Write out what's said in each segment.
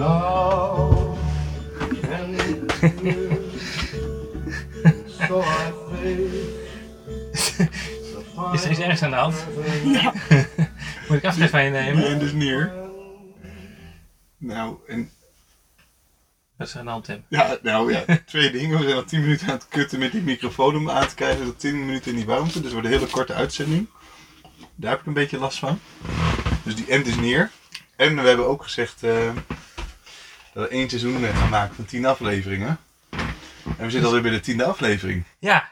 Now and so I face the Is er iets ergens aan de hand? Ja. Moet ik afscheid van je nemen? En dus neer. Nou, en Wat is er aan de hand, Tim? ja, nou ja, twee dingen. We zijn al 10 minuten aan het kutten met die microfoon om aan te krijgen. Dat 10 minuten in die warmte, dus wordt een hele korte uitzending. Daar heb ik een beetje last van. Dus die end is neer. En we hebben ook gezegd eh, dat we één seizoen eh, gaan maken van 10 afleveringen. En we zitten alweer bij de tiende aflevering. Ja,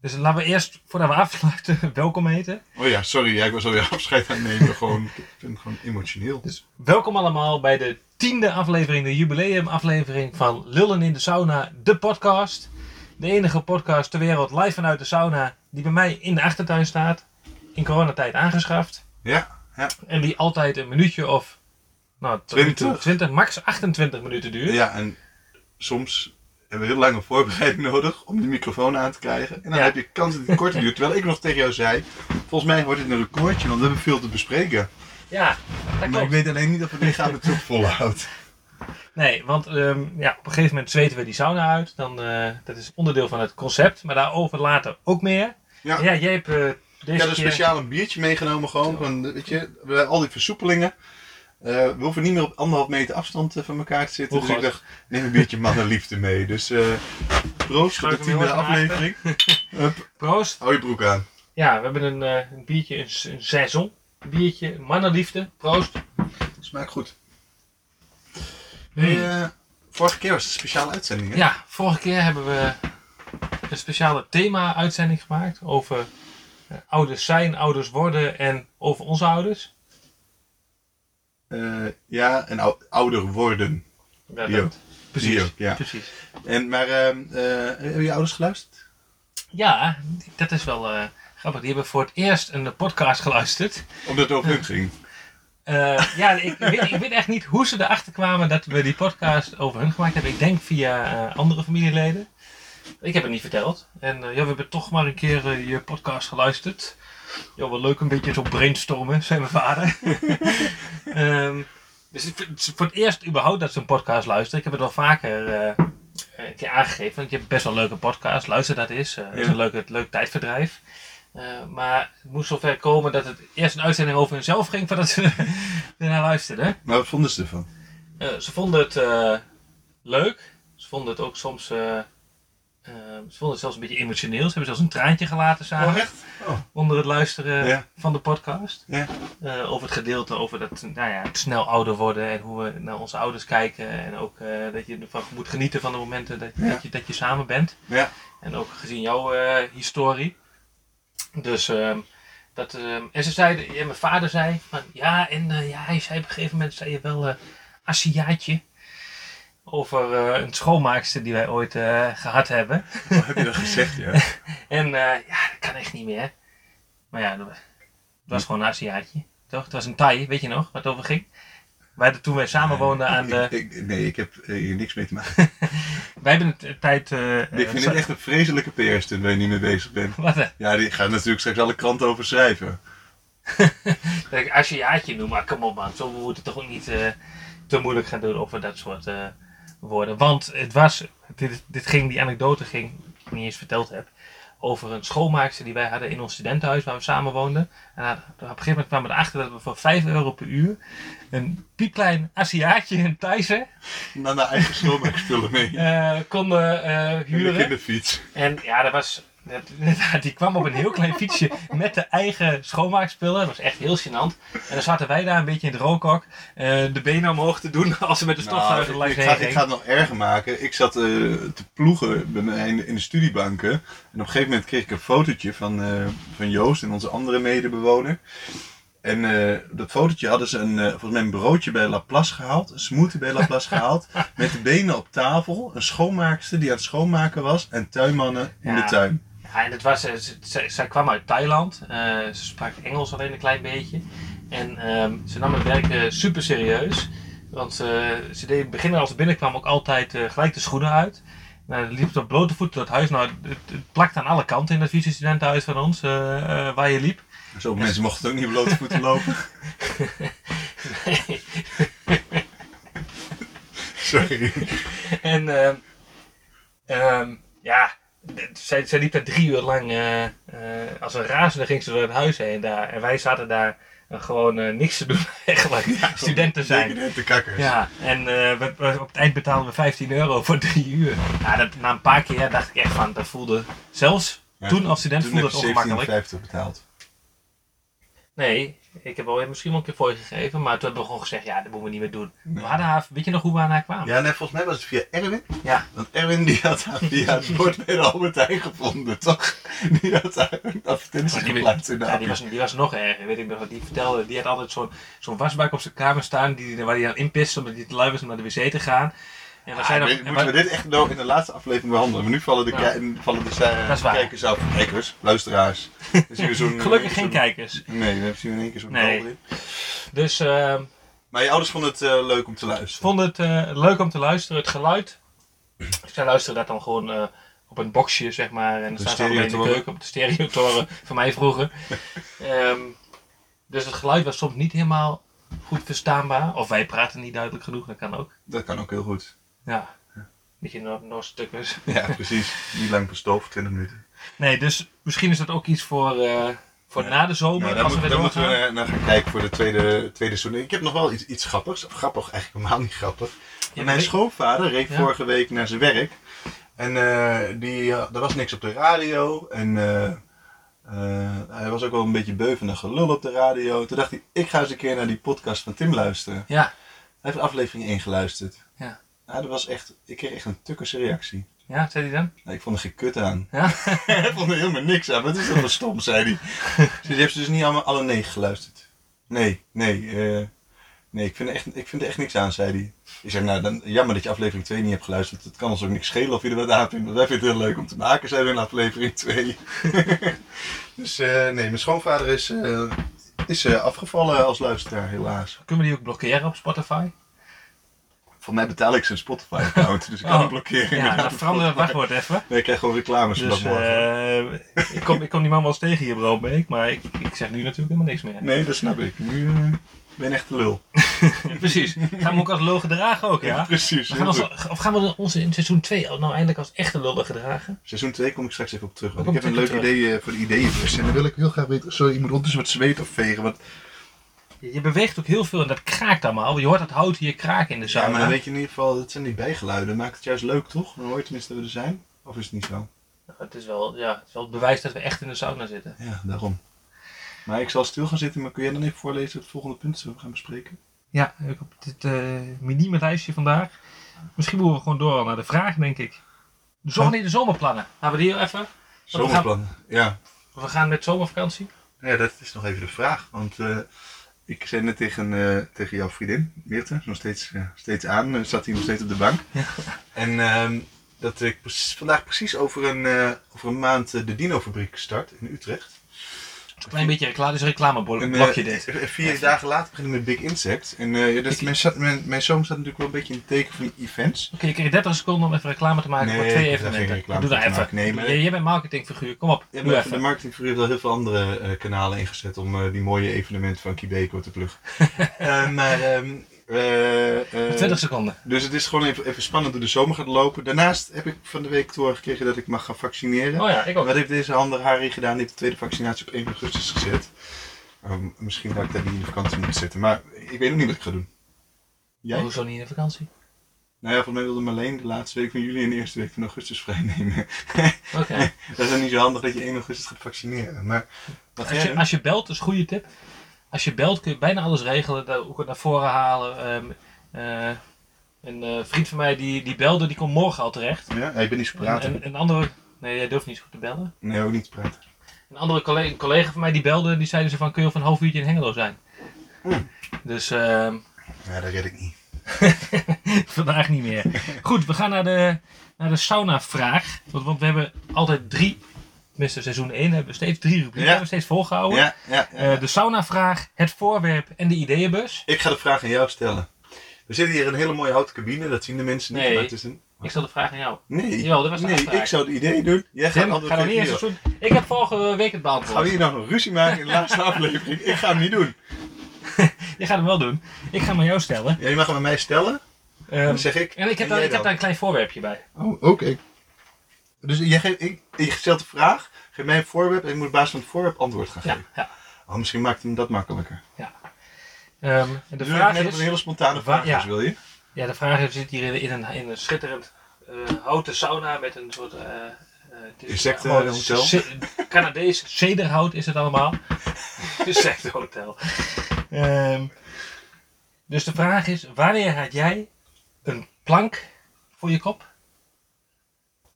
dus laten we eerst, voordat we afsluiten, welkom heten. Oh ja, sorry, ja, ik was alweer afscheid aan het nemen. Gewoon, ik vind het gewoon emotioneel. Dus welkom allemaal bij de tiende aflevering, de jubileumaflevering van Lullen in de Sauna, de podcast. De enige podcast ter wereld live vanuit de sauna die bij mij in de achtertuin staat. In coronatijd aangeschaft. Ja, ja. En die altijd een minuutje of nou, 20. 20 max 28 minuten duurt. Ja, en soms hebben we heel lange voorbereiding nodig om die microfoon aan te krijgen. En dan Ja. heb je kans dat het korter duurt. Terwijl ik nog tegen jou zei, volgens mij wordt het een recordje, want we hebben veel te bespreken. Ja, dat Maar ik weet alleen niet of het lichaam het ook volhoudt. Nee, want ehm, ja, op een gegeven moment zweten we die sauna uit. Dan, eh, dat is onderdeel van het concept, maar daarover later ook meer. Ja. Ja, jij hebt eh, deze Ik had een speciaal een biertje meegenomen gewoon. Van, weet je, we al die versoepelingen. Eh, we hoeven niet meer op anderhalf meter afstand eh, van elkaar te zitten. Hoe dus ik dacht, neem een biertje mannenliefde mee. Dus eh proost voor de tiende aflevering. Hup, Proost. hou je broek aan. Ja, we hebben een, een biertje, een, een saison biertje, mannenliefde. Proost. Smaakt goed. Hey, vorige keer was het een speciale uitzending, hè? Ja, vorige keer hebben we een speciale thema-uitzending gemaakt over ouders zijn, ouders worden en over onze ouders. Eh, ja, en ou- ouder worden. Ja, Die dat- ook. Precies. Die ook, ja. Precies. En, maar ehm, eh, hebben je ouders geluisterd? Ja, dat is wel eh, grappig. Die hebben voor het eerst een podcast geluisterd. Omdat het over hun ging. Eh, ja, ik weet, ik weet echt niet hoe ze erachter kwamen dat we die podcast over hun gemaakt hebben. Ik denk via eh, andere familieleden. Ik heb het niet verteld. En ja, we hebben toch maar een keer je podcast geluisterd. Ja, wel leuk een beetje zo brainstormen, zei mijn vader. Ehm, dus ik vind het is voor het eerst überhaupt dat ze een podcast luisteren. Ik heb het wel vaker eh, een keer aangegeven. Want je hebt best wel een leuke podcast. Luister dat. Eh, Het is een leuk, leuk tijdverdrijf. Eh, maar het moest zover komen dat het eerst een uitzending over hunzelf ging voordat ze ernaar luisterden. Maar wat vonden ze ervan? Eh, ze vonden het eh, leuk. Ze vonden het ook soms. Eh, ze vonden het zelfs een beetje emotioneel. Ze hebben zelfs een traantje gelaten samen Oh, echt? Oh, onder het luisteren Ja. van de podcast. ja. Eh, over het gedeelte over dat, nou ja, het snel ouder worden en hoe we naar onze ouders kijken. En ook eh, dat je ervan moet genieten van de momenten dat, Ja. dat, je, dat je samen bent. Ja. En ook gezien jouw eh, historie. Dus, ehm, dat, ehm, en ze zeiden, mijn vader zei van, ja, en ja, hij zei op een gegeven moment, zei je wel, Aziatje. Over eh, een schoonmaakster die wij ooit eh, gehad hebben. Wat heb je dat gezegd, ja? En eh, ja, dat kan echt niet meer. Maar ja, dat was, het was gewoon een Aziatje. Toch? Het was een Thai, weet je nog, waar het over ging? Wij hadden toen wij samen woonden aan de... Ik, ik- nee, ik heb hier niks mee te maken. Wij hebben het een tijd... ik vind het echt een vreselijke PR-stunt waar je niet mee bezig bent. Wat, eh, Ja, die gaan natuurlijk straks alle kranten over schrijven. dat ik Aziatje noem, maar kom op man, zo we moeten toch ook niet te moeilijk gaan doen over dat soort woorden. Want het was, dit, dit ging, die anekdote ging, ik niet eens verteld heb, over een schoonmaakster die wij hadden in ons studentenhuis waar we samen woonden. En op een gegeven moment kwamen we erachter dat we voor 5 euro per uur een piepklein Aziatje in Thijssen Naar naar eigen schoonmaakspullen mee. eh, konden eh, En de huren. kinderfiets. En ja, dat was. Die kwam op een heel klein fietsje met de eigen schoonmaakspullen. Dat was echt heel gênant. En dan zaten wij daar een beetje in het rookhok eh, de benen omhoog te doen als ze met de stofzuiger Nou, langs ik, heen ga, ik ga het nog erger maken. Ik zat eh, te ploegen bij mij in, in de studiebanken. En op een gegeven moment kreeg ik een fotootje van, eh, van Joost en onze andere medebewoner. En dat fotootje hadden ze een, volgens mij een broodje bij Laplace gehaald. Een smoothie bij Laplace gehaald. Met de benen op tafel. Een schoonmaakster die aan het schoonmaken was. En tuinmannen in de tuin. Ja, en het was, eh, ze- ze- zij kwam uit Thailand. Eh, ze sprak Engels alleen een klein beetje. En ehm, ze nam het werk eh, super serieus. Want ze deed in het begin als ze binnenkwam ook altijd gelijk de schoenen uit. Nou, dan liep ze op blote voeten door het huis. Nou, het, het plakt aan alle kanten in het vice-studentenhuis van ons, waar je liep. Zo mensen mochten ook niet op blote voeten lopen. Sorry. En ehm, ehm, ja, zij, zij liep daar drie uur lang eh, eh, als een razende ging ze door het huis heen daar. En wij zaten daar eh, gewoon niks te doen eigenlijk. Studenten zijn. De kakkers. Ja, en we, we- op het eind betaalden we 15 euro voor drie uur. Ja, dat, na een paar keer dacht ik echt van, dat voelde zelfs Ja, toen als student Toen voelde het ongemakkelijk. 17,50 betaald. Nee, ik heb al misschien wel een keer voor je gegeven, maar toen hebben we gewoon gezegd, ja, dat moeten we niet meer doen. Nee. We hadden haar, weet je nog hoe we aan haar kwamen? Ja, nee, volgens mij was het via Erwin. Ja. Want Erwin die had haar via het bord bij de Albert Heijn gevonden, toch? Die had daar een advertentie Maar die- geplaatst in de Ja, die was, die was nog erger, weet ik nog wat die vertelde. Die had altijd zo'n zo'n wasbak op zijn kamer staan die, waar hij dan inpiste omdat hij te lui was om naar de wc te gaan. We zijn moeten we we- dit echt nou in de laatste aflevering behandelen? Maar nu vallen de, Ja. vallen de kijkers af. Kijkers, luisteraars. Zien we gelukkig geen kijkers. Nee, we hebben zien we in één keer zo'n Nee. bal erin. Dus ehm Maar je ouders vonden het eh, leuk om te luisteren. vond het eh, leuk om te luisteren. Het geluid. Zij luisteren dat dan gewoon eh, op een boxje, zeg maar. En dan staan ze in de keuken op de stereotoren van mij vroeger. Ehm, dus het geluid was soms niet helemaal goed verstaanbaar. Of wij praten niet duidelijk genoeg, dat kan ook. Dat kan ook heel goed. Ja, beetje nog, nog stukkers. Ja, precies. Niet lang per stoof, 20 minuten. Nee, dus misschien is dat ook iets voor, eh, voor Ja. na de zomer. Nou, als we moet- weer daar moeten we doorgaan. naar, gaan kijken voor de tweede, tweede seizoen. Ik heb nog wel iets, iets grappigs. Of grappig, eigenlijk helemaal niet grappig. Ja, Mijn schoonvader reed Ja. vorige week naar zijn werk. En eh, die, eh, er was niks op de radio. En eh, eh, hij was ook wel een beetje beu van de gelul op de radio. Toen dacht hij, ik ga eens een keer naar die podcast van Tim luisteren. Ja, Hij heeft aflevering 1 geluisterd. Ja. Nou, dat was echt, ik kreeg echt een tukkerse reactie. ja, zei hij dan? Nou, ik vond er geen kut aan. Ja? hij vond er helemaal niks aan. Wat is dat voor stom, zei hij. Dus die heeft ze dus niet allemaal alle negen geluisterd. Nee, nee, eh, nee, ik vind, er echt, ik vind er echt niks aan, zei hij. Ik zei, nou, dan, jammer dat je aflevering 2 niet hebt geluisterd. Het kan ons ook niks schelen of je er wat aan vindt. Want wij vinden het heel leuk om te maken, zijn we in aflevering 2. dus eh, nee, mijn schoonvader is, eh, is afgevallen als luisteraar, helaas. Kunnen we die ook blokkeren op Spotify? Voor mij betaal ik zijn Spotify-account, dus ik kan Oh, hem blokkeren. Ja, op verander het wachtwoord even. Nee, ik krijg gewoon reclames Dus vanaf morgen. eh, ik, kom, ik kom die man wel eens tegen hier, Broodbeek, maar ik, ik zeg nu natuurlijk helemaal niks meer. Nee, dat snap ik. Nu eh, ben echt de lul. Precies. Gaan we hem ook als lul gedragen ook, ja? precies. Gaan ons, of gaan we onze in seizoen 2 nou eindelijk als echte lullen gedragen? Seizoen 2 kom ik straks even op terug. Want ik heb een leuk terug. idee eh, voor de ideeënbus. En dan wil ik heel graag weten. Sorry, ik moet ondertussen wat zweet afvegen. Want, Je, beweegt ook heel veel en dat kraakt allemaal. Je hoort dat hout hier kraken in de ja, sauna. maar dan weet je in ieder geval, dat zijn die bijgeluiden. Maakt het juist leuk, toch? Dan hoor je tenminste dat we er zijn. Of is het niet zo? Nou, het, is wel, ja, het is wel het bewijs dat we echt in de sauna zitten. Ja, daarom. Maar ik zal stil gaan zitten, maar kun jij dan even voorlezen het volgende punt dat we gaan bespreken? Ja, ik op dit eh minieme lijstje vandaag. Misschien moeten we gewoon door naar de vraag, denk ik. De, zomer, nee, de zomerplannen. Gaan we die heel even? Zomerplannen. Ja. We gaan met zomervakantie. ja, dat is nog even de vraag. Want eh, ik zei net tegen, eh, tegen jouw vriendin, Meerte, nog steeds, eh, steeds aan, eh, zat hij nog steeds op de bank. Ja. En ehm, dat ik vandaag precies over een, over een maand de Dino-fabriek start in Utrecht. Een klein beetje reclame, dus reclameblokje eh, dit. eh, Vier dagen later beginnen we met Big Insect. En eh, ja, dat is- Ik- mijn, mijn, mijn zoon staat natuurlijk wel een beetje in het teken van die events. Oké, je krijgt 30 seconden om even reclame te maken Nee, voor ik twee evenementen. Doe te even. maken. Nee, maar- Jij- bent marketingfiguur, kom op. Ja, doe even. de marketingfiguur heeft al heel veel andere eh, kanalen ingezet om eh, die mooie evenementen van Kibeko te pluggen. Eh, maar, eh, eh, 20 seconden. Dus het is gewoon even, even spannend hoe de zomer gaat lopen. Daarnaast heb ik van de week doorgekregen dat ik mag gaan vaccineren. Oh ja, ik ook. Wat heeft deze handige Harry gedaan? Die heeft de tweede vaccinatie op 1 augustus gezet. Ehm, misschien dat ik daar niet in de vakantie moet zitten. Maar ik weet nog niet wat ik ga doen. Jij? Hoezo niet in de vakantie? Nou ja, volgens mij wilde Marleen de laatste week van juli en de eerste week van augustus vrijnemen. Oké. dat is dan niet zo handig dat je 1 augustus gaat vaccineren. Maar Als je, als je belt, is een goede tip. Als je belt kun je bijna alles regelen, daar- ook naar voren halen. Ehm, eh, een eh, vriend van mij die, die belde, die komt morgen al terecht. Ja, ik ben niet zo En, praten. en, een andere, nee, jij durft niet zo goed te bellen. Nee, ook niet te praten. Een andere collega, een collega van mij die belde, die zeiden ze van kun je over een half uurtje in Hengelo zijn. Hmm. Dus ehm, Ja, dat red ik niet. vandaag niet meer. Goed, we gaan naar de, naar de sauna-vraag. Want, want we hebben altijd drie, tenminste seizoen 1 hebben we steeds drie rubrieken, Ja. hebben we steeds volgehouden. Ja, ja, ja. Eh, de sauna-vraag, het voorwerp en de ideeënbus. ik ga de vraag aan jou stellen. We zitten hier in een hele mooie houten cabine, dat zien de mensen niet. Nee. maar het is een... Ik stel de vraag aan jou. Nee, Jawel, dat was de nee afspraak. ik zou het idee doen. Jij gaat ga eerst hierop. seizoen. Ik heb vorige week het beantwoord. Gaan we hier nou nog ruzie maken in de laatste aflevering? Ik ga hem niet doen. Je gaat hem wel doen. Ik ga hem aan jou stellen. Ja, je mag hem aan mij stellen. Dan zeg ik. en ik heb, en daar, ik heb daar een klein voorwerpje bij. Oh, oké. Dus jij geeft, ik, je stelt de vraag, geef mij een voorwerp en ik moet op basis van het voorwerp antwoord gaan Ja, geven. ja. Oh, misschien maakt hem dat makkelijker. Ehm, en de vraag net is... een hele spontane vraag ja. is, wil je? Ja, de vraag is, we zitten hier in, een, in een schitterend eh, houten sauna met een soort... het is Insectenhotel. Canadees cederhout is het allemaal. Insectenhotel. Ehm dus de vraag is, wanneer had jij een plank voor je kop?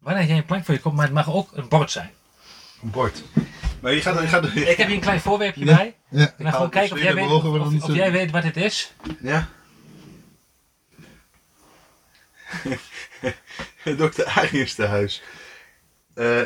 Wanneer jij een plank voor je kop, maar het mag ook een bord zijn. Een bord. Maar je gaat... Je gaat Ik heb hier een klein voorwerpje bij. ja, En dan gewoon kijken of jij, weet, of, of jij weet wat het is. Ja. Dokter Arius te huis. Eh,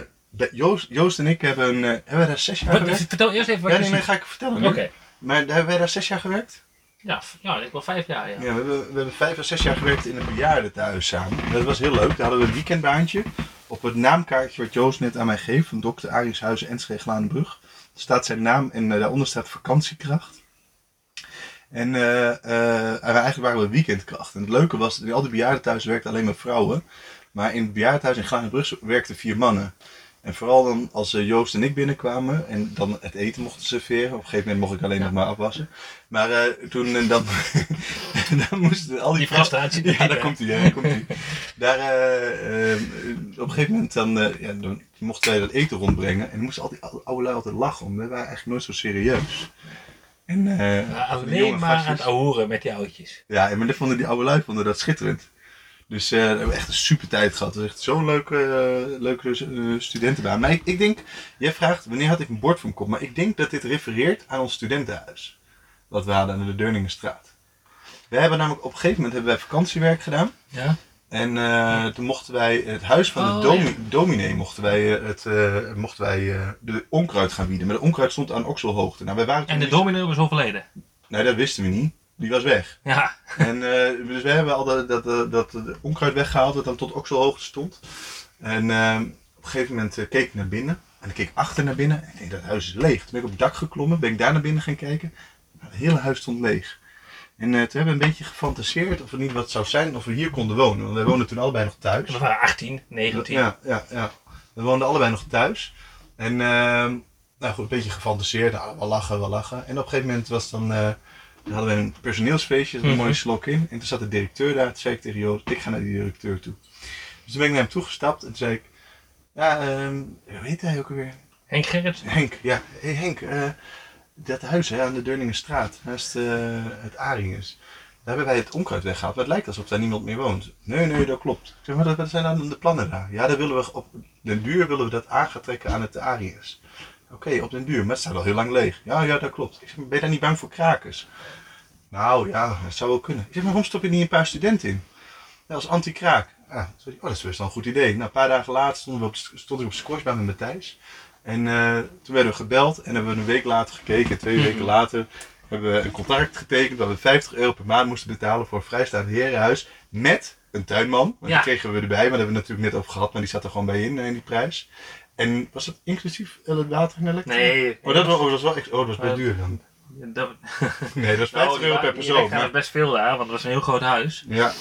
Joost, Joost en ik hebben, een, eh, hebben daar zes jaar Wat, gewerkt? vertel eerst even wat Ja, je nee, ga ik vertellen. Oké. Maar hebben wij daar zes jaar gewerkt? Ja, ja, ik wel vijf jaar, ja. Ja, we hebben, we hebben vijf à zes jaar gewerkt in een bejaardentehuis samen. Dat was heel leuk. Daar hadden we een weekendbaantje. Op het naamkaartje wat Joost net aan mij geeft, van dokter Arius Huizen Enschede Glaanbrug, staat zijn naam en eh, daaronder staat vakantiekracht. En en eigenlijk waren we weekendkracht. En het leuke was, in al die bejaardentehuizen werkten alleen maar vrouwen. Maar in het bejaardentehuis in Glaanbrug werkten vier mannen. En vooral dan als eh, Joost en ik binnenkwamen en dan het eten mochten serveren. Op een gegeven moment mocht ik alleen nog maar afwassen. Maar eh, toen en dan, dan moesten al die, frustratie. ja, daar komt hij, daar komt hij. Daar, eh, eh, op een gegeven moment dan, eh, ja, dan mochten wij dat eten rondbrengen. En dan moesten al die oude, lui altijd lachen, want we waren eigenlijk nooit zo serieus. En, eh, alleen maar aan het ahoeren met die oudjes. Ja, en maar dat vonden die oude lui vonden dat schitterend. Dus eh, we hebben echt een super tijd gehad. Het was echt zo'n leuke, eh, leuke eh, studentenbaan. Maar ik, ik denk, jij vraagt wanneer had ik een bord voor mijn kop. Maar ik denk dat dit refereert aan ons studentenhuis. Wat we hadden aan de Deurningenstraat. We hebben namelijk op een gegeven moment hebben wij vakantiewerk gedaan. Ja? En toen mochten wij het huis van Oh, de domi dominee mochten wij, het, mochten wij de onkruid gaan bieden. Maar de onkruid stond aan okselhoogte. Nou, wij waren En de dominee was overleden. Nee, dat wisten we niet. Die was weg. Ja. En eh, dus we hebben al dat, dat, dat, dat de onkruid weggehaald dat dan tot okselhoogte stond. En eh, op een gegeven moment eh, keek ik naar binnen. En ik keek achter naar binnen. En ik denk, dat huis is leeg. Toen ben ik op het dak geklommen. Ben ik daar naar binnen gaan kijken. Maar het hele huis stond leeg. En eh, toen hebben we een beetje gefantaseerd of het niet wat zou zijn of we hier konden wonen. Want wij woonden toen allebei nog thuis. We waren 18, 19. Ja, ja, ja. We woonden allebei nog thuis. En ehm, nou goed, een beetje gefantaseerd. Nou, wel lachen, wel lachen. En op een gegeven moment was dan, dan hadden we een personeelsfeestje, een Mhm. mooie slok in. En toen zat de directeur daar. Toen zei ik tegen Joost, ik ga naar die directeur toe. Dus toen ben ik naar hem toegestapt en toen zei ik, ja, ehm hoe heet hij ook alweer? Henk Gerrits. Henk, ja. Hé hey Henk, eh, dat huis hè, aan de Deurningenstraat, naast eh, het Aringes. Daar hebben wij het onkruid weggehaald. Maar het lijkt alsof daar niemand meer woont. Nee, nee, dat klopt. Ik zeg, maar dat- wat zijn dan de plannen daar? Ja, dan willen we op den duur willen we dat aan gaan trekken aan het Aringes. Oké, op den duur, maar het staat al heel lang leeg. Ja, ja, dat klopt. Ik zeg, ben je daar niet bang voor krakers? Nou ja, dat zou wel kunnen. Ik zeg, maar waarom stop je niet een paar studenten in? Ja, als anti-kraak. Ah, oh, dat is best wel een goed idee. Nou, een paar dagen later stonden we op, stond ik op squashbaan met Matthijs. En eh, toen werden we gebeld en hebben we een week later gekeken. Twee weken later hebben we een contract getekend dat we 50 euro per maand moesten betalen voor een vrijstaand herenhuis. Met een tuinman. Want Ja. die kregen we erbij, maar daar hebben we natuurlijk net over gehad. Maar die zat er gewoon bij in, eh, in die prijs. En was dat inclusief eh, water en elektra? Nee. Oh, dat was, oh, dat was wel oh, dat was best Eh, duur dan. Dat, Nee, dat was 50 euro per persoon. Dat was Maar, best veel daar, want het was een heel groot huis. ja.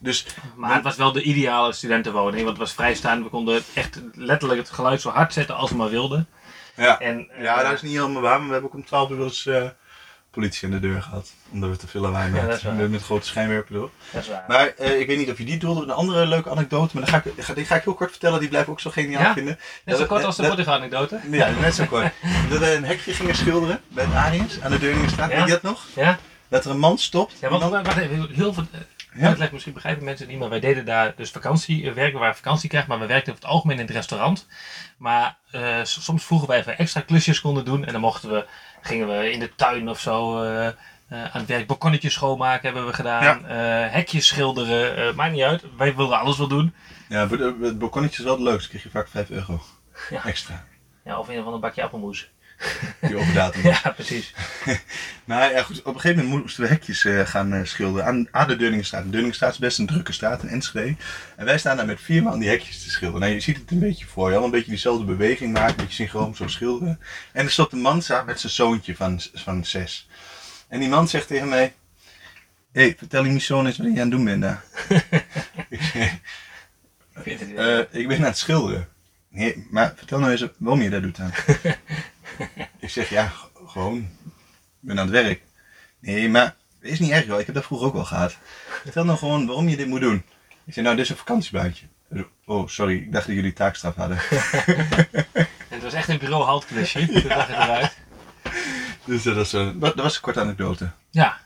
Dus Maar het was wel de ideale studentenwoning, want het was vrijstaand. We konden echt letterlijk het geluid zo hard zetten als we maar wilden. ja. En, eh, Ja, dat is niet helemaal waar, maar we hebben ook om 12 uur wel eens eh, politie aan de deur gehad. Omdat we te veel lawaai Ja, waar. met, met grote dat is waar. Maar eh, ik weet niet of je die doelde. Een andere leuke anekdote, maar dan ga ik, ga- die ga ik heel kort vertellen. Die blijf ik ook zo geniaal Ja? vinden. Net zo Dat- kort als de vorige anekdote. Ja, net zo kort. dat we een hekje gingen schilderen bij het Ariens aan de Deurningenstraat. Ja. Weet je dat nog? Ja? Dat er een man stopt. Ja, want iemand- wacht even, heel veel... Ja. Uitleg, misschien begrijpen mensen niet, maar wij deden daar dus vakantiewerk. We waren vakantiekrijg, maar we werkten over het algemeen in het restaurant. Maar eh, soms vroegen wij we extra klusjes konden doen. En dan mochten we, gingen we in de tuin of zo eh, eh, aan het werk. Balkonnetjes schoonmaken hebben we gedaan. eh, hekjes schilderen. eh, maakt niet uit. Wij wilden alles wel doen. Ja, het balkonnetje is wel het leukste. kreeg je vaak 5 euro Ja. extra. Ja, of een van een bakje appelmoes. Die overdatum. Ja, precies. Maar ja, goed, op een gegeven moment moesten we hekjes eh, gaan eh, schilderen aan, aan de Deurningenstraat. De Deurningenstraat is best een drukke straat in Enschede. En wij staan daar met vier man die hekjes te schilderen. Nou, je ziet het een beetje voor je. Al een beetje diezelfde beweging maken, een beetje synchroon zo schilderen. En er stopt een man samen met zijn zoontje van, van zes. En die man zegt tegen mij... hey, vertel die zoon eens wat je aan het doen bent daar. eh, ik ben aan het schilderen. Nee, maar vertel nou eens waarom je dat doet dan. Ik zeg, ja, gewoon. Ik ben aan het werk. Nee, maar is niet erg joh, ik heb dat vroeger ook wel gehad. Vertel nou gewoon waarom je dit moet doen. Ik zeg, nou, dit is een vakantiebaantje. Oh, sorry, ik dacht dat jullie taakstraf hadden. En het was echt een bureau haltklusje. Toen zag het eruit. dus dat was, een, dat was een korte anekdote. Ja.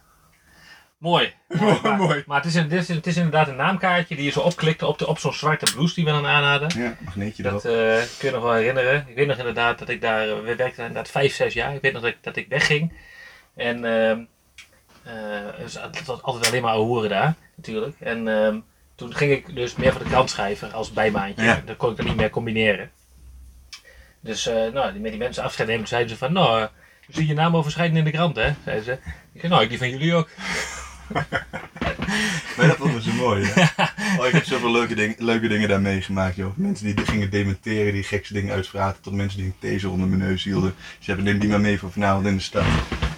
Mooi. maar, Mooi. Maar het is, een, dit is, het is inderdaad een naamkaartje die je zo opklikte op, de, op zo'n zwarte blouse die we dan aan hadden. Ja, magneetje Dat eh, kun je nog wel herinneren. Ik weet nog inderdaad dat ik daar, eh, we werkten inderdaad vijf, zes jaar. Ik weet nog dat ik, dat ik wegging. En dus het was altijd alleen maar hoeren daar, natuurlijk. En ehm, toen ging ik dus meer voor de krant schrijven als bijbaantje. Ja. Dan kon ik dat niet meer combineren. Dus nou, met die mensen afscheid nemen, zeiden ze van, nou, eh, je naam al verschijnen in de krant, hè? Zeiden ze. Ik zei, nou, ik die van jullie ook. Maar dat vonden ze mooi. Ja. Oh, ik heb zoveel leuke, ding, leuke dingen daar meegemaakt, joh. Mensen die gingen dementeren, die gekste dingen uitvraten, tot mensen die een taser onder mijn neus hielden. Ze hebben neem die maar mee voor vanavond in de stad.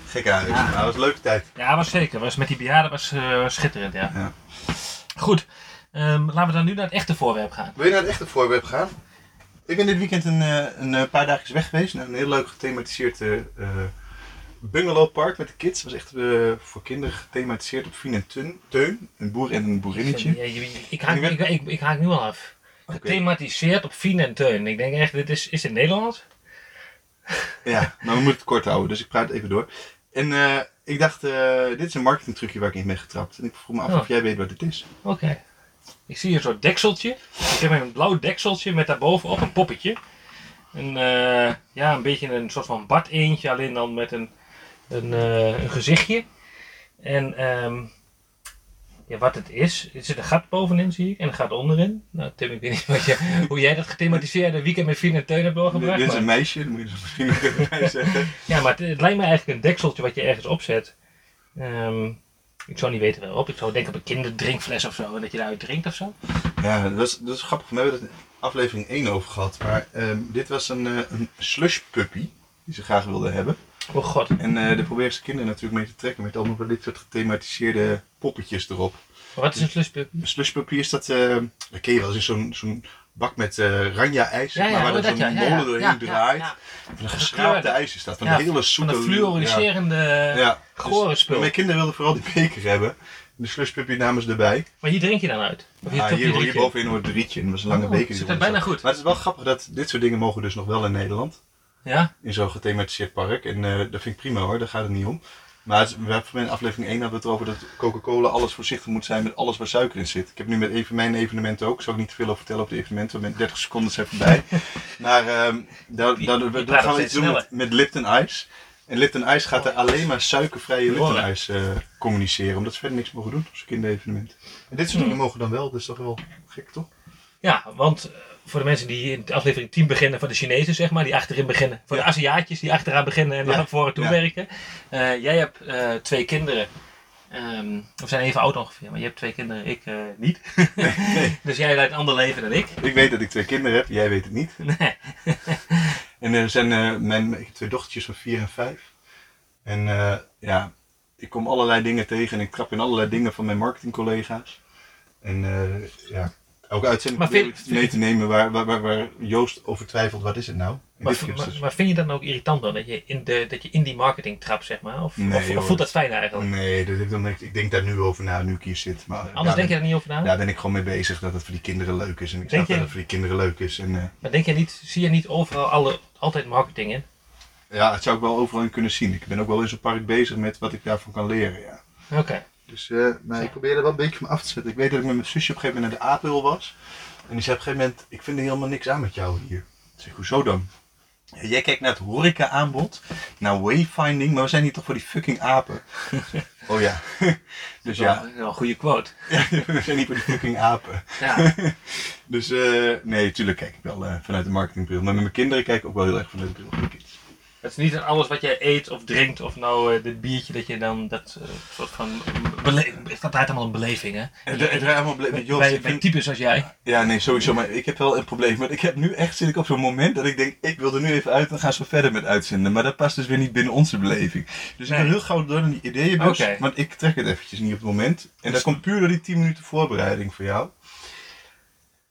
Gekke huis. Maar dat was een leuke tijd. Ja, was zeker. Was met die bejaarden was eh, schitterend, ja. Ja. Goed, ehm, laten we dan nu naar het echte voorwerp gaan. Wil je naar het echte voorwerp gaan? Ik ben dit weekend een, eh, een eh, paar dagjes weg geweest naar een heel leuk gethematiseerd bungalowpark met de kids. Was echt eh, voor kinderen gethematiseerd op Fien en Teun, Teun, een boer en een boerinnetje. Ja, je- je- ik, haak, Ik ik, ik, ik haak nu al af. Gethematiseerd op Fien en Teun. Ik denk echt, dit is, is het Nederlands? Ja, maar we moeten het kort houden, dus ik praat even door. En eh, ik dacht, eh, dit is een marketingtrucje waar ik in ben getrapt. En ik vroeg me af Oh. of jij weet wat het is. Oké. Ik zie een soort dekseltje. Ik heb een blauw dekseltje met daarbovenop een poppetje. Een, ja, een beetje een soort van bad eentje, alleen dan met een, een, eh, een gezichtje. En ehm, ja, wat het is, er zit een gat bovenin zie ik en een gat onderin. Nou Tim, ik weet niet wat je, hoe jij dat gethematiseerde weekend met Fien en Teun hebt Dit, doorgebracht. dit is een meisje, dat moet je misschien nog even bij zeggen. Ja, maar het, het lijkt me eigenlijk een dekseltje wat je ergens opzet. Ehm, ik zou niet weten waarop. Ik zou denken op een kinderdrinkfles of zo. En dat je daaruit drinkt of zo. Ja, dat is, dat is grappig. We hebben het in aflevering 1 over gehad. Maar ehm, dit was een, eh, een slush puppy die ze graag wilden hebben. Oh god. En eh daar proberen ze kinderen natuurlijk mee te trekken met allemaal van dit soort gethematiseerde poppetjes erop. Wat is een slushpuppy? Een slush puppy is dat, eh dat ken je wel, eens, is zo'n zo'n bak met eh ranja ijs, Ja, ja, maar waar oh, dan dat zo'n molen ja. doorheen draait. Van een geschraapte ijs is dat, van een hele Van zoete... een fluoriserende Ja, gore Dus mijn kinderen wilden vooral die beker hebben. De slush puppy namen ze erbij. Maar hier drink je dan uit? Of hier Ah, hier, bovenin hoort een rietje en dat was een lange Oh, beker. dat eronder bijna goed. Maar het is wel grappig dat dit soort dingen mogen dus nog wel in Nederland. Ja? In zo'n gethematiseerd park. En eh, dat vind ik prima hoor, daar gaat het niet om. Maar het, we hebben in aflevering 1 hebben we het erover dat Coca-Cola alles voorzichtig moet zijn met alles waar suiker in zit. Ik heb nu met even mijn evenementen ook, zal ik niet te veel over vertellen over de evenementen, want 30 seconden zijn voorbij. maar ehm daar, gaan we iets doen met, met Lipton Ice. En Lipton Ice gaat er alleen maar suikervrije. Lipton Ice eh, communiceren, omdat ze verder niks mogen doen op zo'n kinderevenement. En dit soort dingen mogen dan wel, dus toch wel gek toch? Ja, want eh, voor de mensen die in de aflevering 10 beginnen, voor de Chinezen zeg maar, die achterin beginnen. Voor Ja. de Aziatjes die achteraan beginnen en naar voren toe werken. Eh, jij hebt eh, twee kinderen. Ehm, we zijn even oud ongeveer, maar je hebt twee kinderen, ik eh, niet. dus jij leidt een ander leven dan ik. Ik weet dat ik twee kinderen heb, jij weet het niet. Nee. En er zijn eh, mijn, twee dochtertjes van vier en vijf. En ja, ik kom allerlei dingen tegen en ik trap in allerlei dingen van mijn marketingcollega's. En ja, elke uitzending vind- mee te nemen waar, waar, waar, waar Joost over twijfelt, wat is het nou? Maar, dus- maar vind je dat nou ook irritant dan, dat je in, de, dat je in die marketing trapt, zeg maar? Of, Nee, of, voelt dat fijn eigenlijk? Nee, dat, ik, dan denk ik, ik denk daar nu over na, nu ik hier zit. Maar Anders daar denk je er niet over na? daar ben ik gewoon mee bezig dat het voor die kinderen leuk is. En ik Denk snap dat het voor die kinderen leuk is. En, eh, Maar denk je niet, zie je niet overal alle, altijd marketing in? ja, het zou ik wel overal in kunnen zien. Ik ben ook wel in zo'n park bezig met wat ik daarvan kan leren. Ja. Oké. Dus eh, maar ik probeer er wel een beetje van af te zetten. Ik weet dat ik met mijn zusje op een gegeven moment naar de Apel was. En die zei op een gegeven moment, ik vind er helemaal niks aan met jou hier. Ik zeg, hoezo dan? Ja, jij kijkt naar het horeca-aanbod, naar wayfinding, maar we zijn hier toch voor die fucking apen. oh ja. dus ja, Wel, wel een goede quote. we zijn hier voor die fucking apen. Ja. Dus eh, nee, natuurlijk kijk ik wel eh, vanuit de marketingbril. Maar met mijn kinderen kijk ik ook wel heel erg vanuit de bril van de kids. Het is niet aan alles wat jij eet of drinkt of nou eh, dit biertje dat je dan dat eh, soort van dat draait allemaal een beleving hè. Het het draait allemaal Jos, bij, bij vind- types zoals jij. Ja, nee, sowieso. Maar ik heb wel een probleem. Want ik heb nu echt zit ik op zo'n moment dat ik denk, ik wil er nu even uit en gaan ze verder met uitzenden. Maar dat past dus weer niet binnen onze beleving. Dus ik wil heel gauw door naar die ideeënbus. Want ik trek het eventjes niet op het moment. En dat komt puur door die 10 minuten voorbereiding voor jou.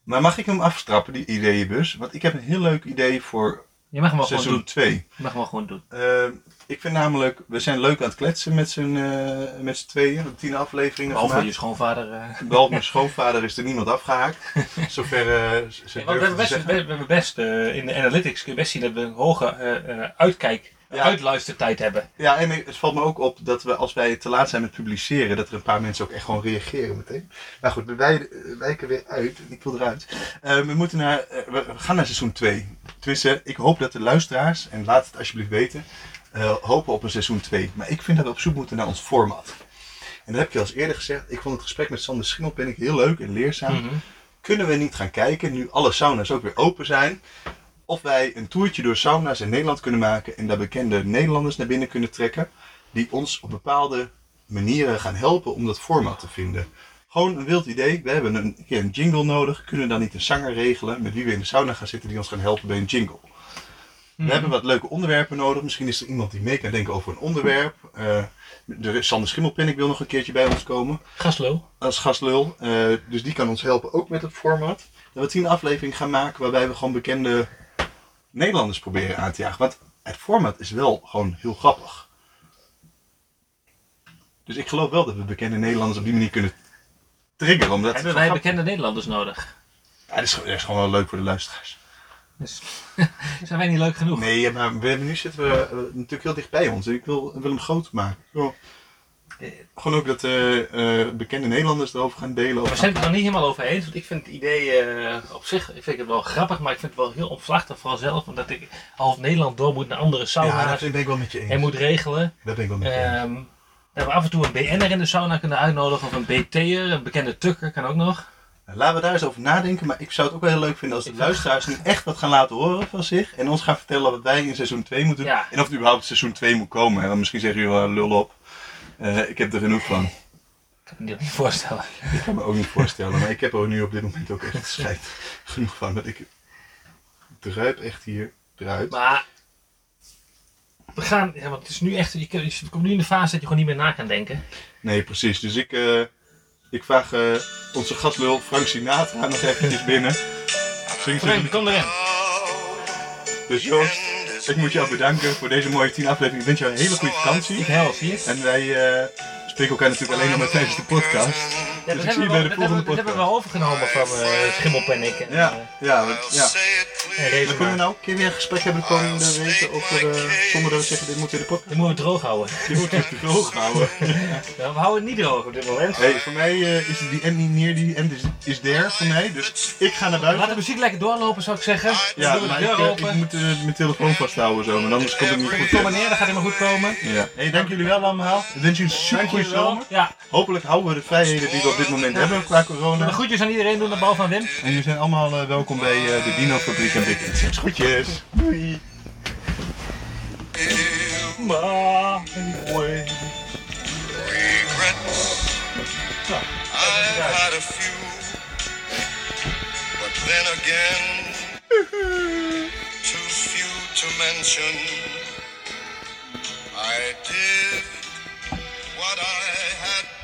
Maar mag ik hem afstrappen, die ideeënbus? Want ik heb een heel leuk idee voor Je mag hem wel gewoon seizoen doen. 2. Je mag hem wel gewoon doen. Ik vind namelijk, we zijn leuk aan het kletsen met z'n eh, met z'n tweeën. We hebben tien afleveringen Behalve gemaakt. je schoonvader. eh. Behalve mijn schoonvader is er niemand afgehaakt. Zover eh, ze Ja, we hebben best, we zeggen. hebben best in de analytics kun je best zien dat we een hoge uitkijk, Ja. uitluistertijd hebben. Ja, en het valt me ook op dat we als wij te laat zijn met publiceren, dat er een paar mensen ook echt gewoon reageren meteen. Maar goed, we wij- wijken weer uit. Ik wil eruit. Eh, we moeten naar, eh, we gaan naar seizoen 2. Tenminste, ik hoop dat de luisteraars, en laat het alsjeblieft weten, eh, hopen op een seizoen 2. Maar ik vind dat we op zoek moeten naar ons format. En dat heb ik je al eens eerder gezegd. Ik vond het gesprek met Sander Schimmelpenninck heel leuk en leerzaam. Mhm. kunnen we niet gaan kijken, nu alle sauna's ook weer open zijn, of wij een toertje door sauna's in Nederland kunnen maken en daar bekende Nederlanders naar binnen kunnen trekken, die ons op bepaalde manieren gaan helpen om dat format te vinden. Gewoon een wild idee. We hebben een keer een jingle nodig. Kunnen we dan niet een zanger regelen met wie we in de sauna gaan zitten die ons gaan helpen bij een jingle? We hebben wat leuke onderwerpen nodig. Misschien is er iemand die mee kan denken over een onderwerp. Eh de Sander Schimmelpenninck wil nog een keertje bij ons komen Gaslo. als gastlul. Eh, dus die kan ons helpen ook met het format. Dat we tien afleveringen gaan maken waarbij we gewoon bekende Nederlanders proberen aan te jagen. Want het format is wel gewoon heel grappig. Dus ik geloof wel dat we bekende Nederlanders op die manier kunnen triggeren. Omdat Hebben wij grappig- bekende Nederlanders nodig? Ja, dat, is, gewoon- dat is gewoon wel leuk voor de luisteraars. Dus, zijn wij niet leuk genoeg? Nee, maar nu zitten we eh, natuurlijk heel dicht bij ons. En ik wil, wil hem groot maken. Gewoon ook dat eh, eh, bekende Nederlanders erover gaan delen. We zijn het er nog niet helemaal over eens, want ik vind het idee eh, op zich ik vind het wel grappig, maar ik vind het wel heel omslachtig vooral zelf, omdat ik half Nederland door moet naar andere ja, sauna's dat ben ik wel met je eens. en moet regelen. Dat ben ik wel met je eens. Ehm, dat we af en toe een BN'er in de sauna kunnen uitnodigen of een BT'er, een bekende tukker kan ook nog. Laten we daar eens over nadenken, maar ik zou het ook wel heel leuk vinden als de Ik- luisteraars nu echt wat gaan laten horen van zich. En ons gaan vertellen wat wij in seizoen 2 moeten doen. Ja. En of het überhaupt seizoen 2 moet komen. En dan misschien zeggen jullie wel lul op. Eh, ik heb er genoeg van. Ik kan me dit niet voorstellen. Ik kan me ook niet voorstellen, maar ik heb er nu op dit moment ook echt scheid genoeg van. Dat ik druip echt hier eruit. Maar we gaan, ja, want het is nu echt, je, je komt nu in de fase dat je gewoon niet meer na kan denken. Nee, precies. Dus ik, eh, ik vraag eh, onze gastlul Frank Sinatra nog eventjes binnen. Frank, kom erin. Dus Joost, ik moet jou bedanken voor deze mooie 10 afleveringen. Ik wens jou een hele goede vakantie. Ik hel, zie je? En wij eh, spreken elkaar natuurlijk alleen nog maar tijdens de podcast. Ja, dus dat ik zie je hebben, bij we, de wel- dat, hebben, volgende we- dat hebben we podcast. wel overgenomen van uh, Schimmelpennik. En, Ja, eh, ja, want- ja. en kunnen we nou een keer weer een gesprek hebben de komende weken over, eh, zonder dat we zeggen dit moet in de podcast? Die moeten we droog houden. Die moeten we droog houden. Ja, we houden het niet droog op dit moment. Hey, voor mij eh, is die end niet neer, die end is, is there voor mij. Dus ik ga naar Laat de buiten. muziek lekker doorlopen, zou ik zeggen. Ja, ik, eh, open. ik moet eh, mijn telefoon vasthouden zo, maar anders komt het niet goed. Kom maar neer, dan gaat het maar goed komen. Ja. Hey, dank jullie wel allemaal. Ik wens jullie een super goede zomer. Ja, Hopelijk houden we de vrijheden die we op dit moment hebben qua corona. De groetjes aan iedereen doen de bal van Wim. En jullie zijn allemaal eh, welkom bij uh, de Dino Fabriek en Big Insects. Groetjes. Doei. Nou, had a few. But then again. Too few to mention. I did what I had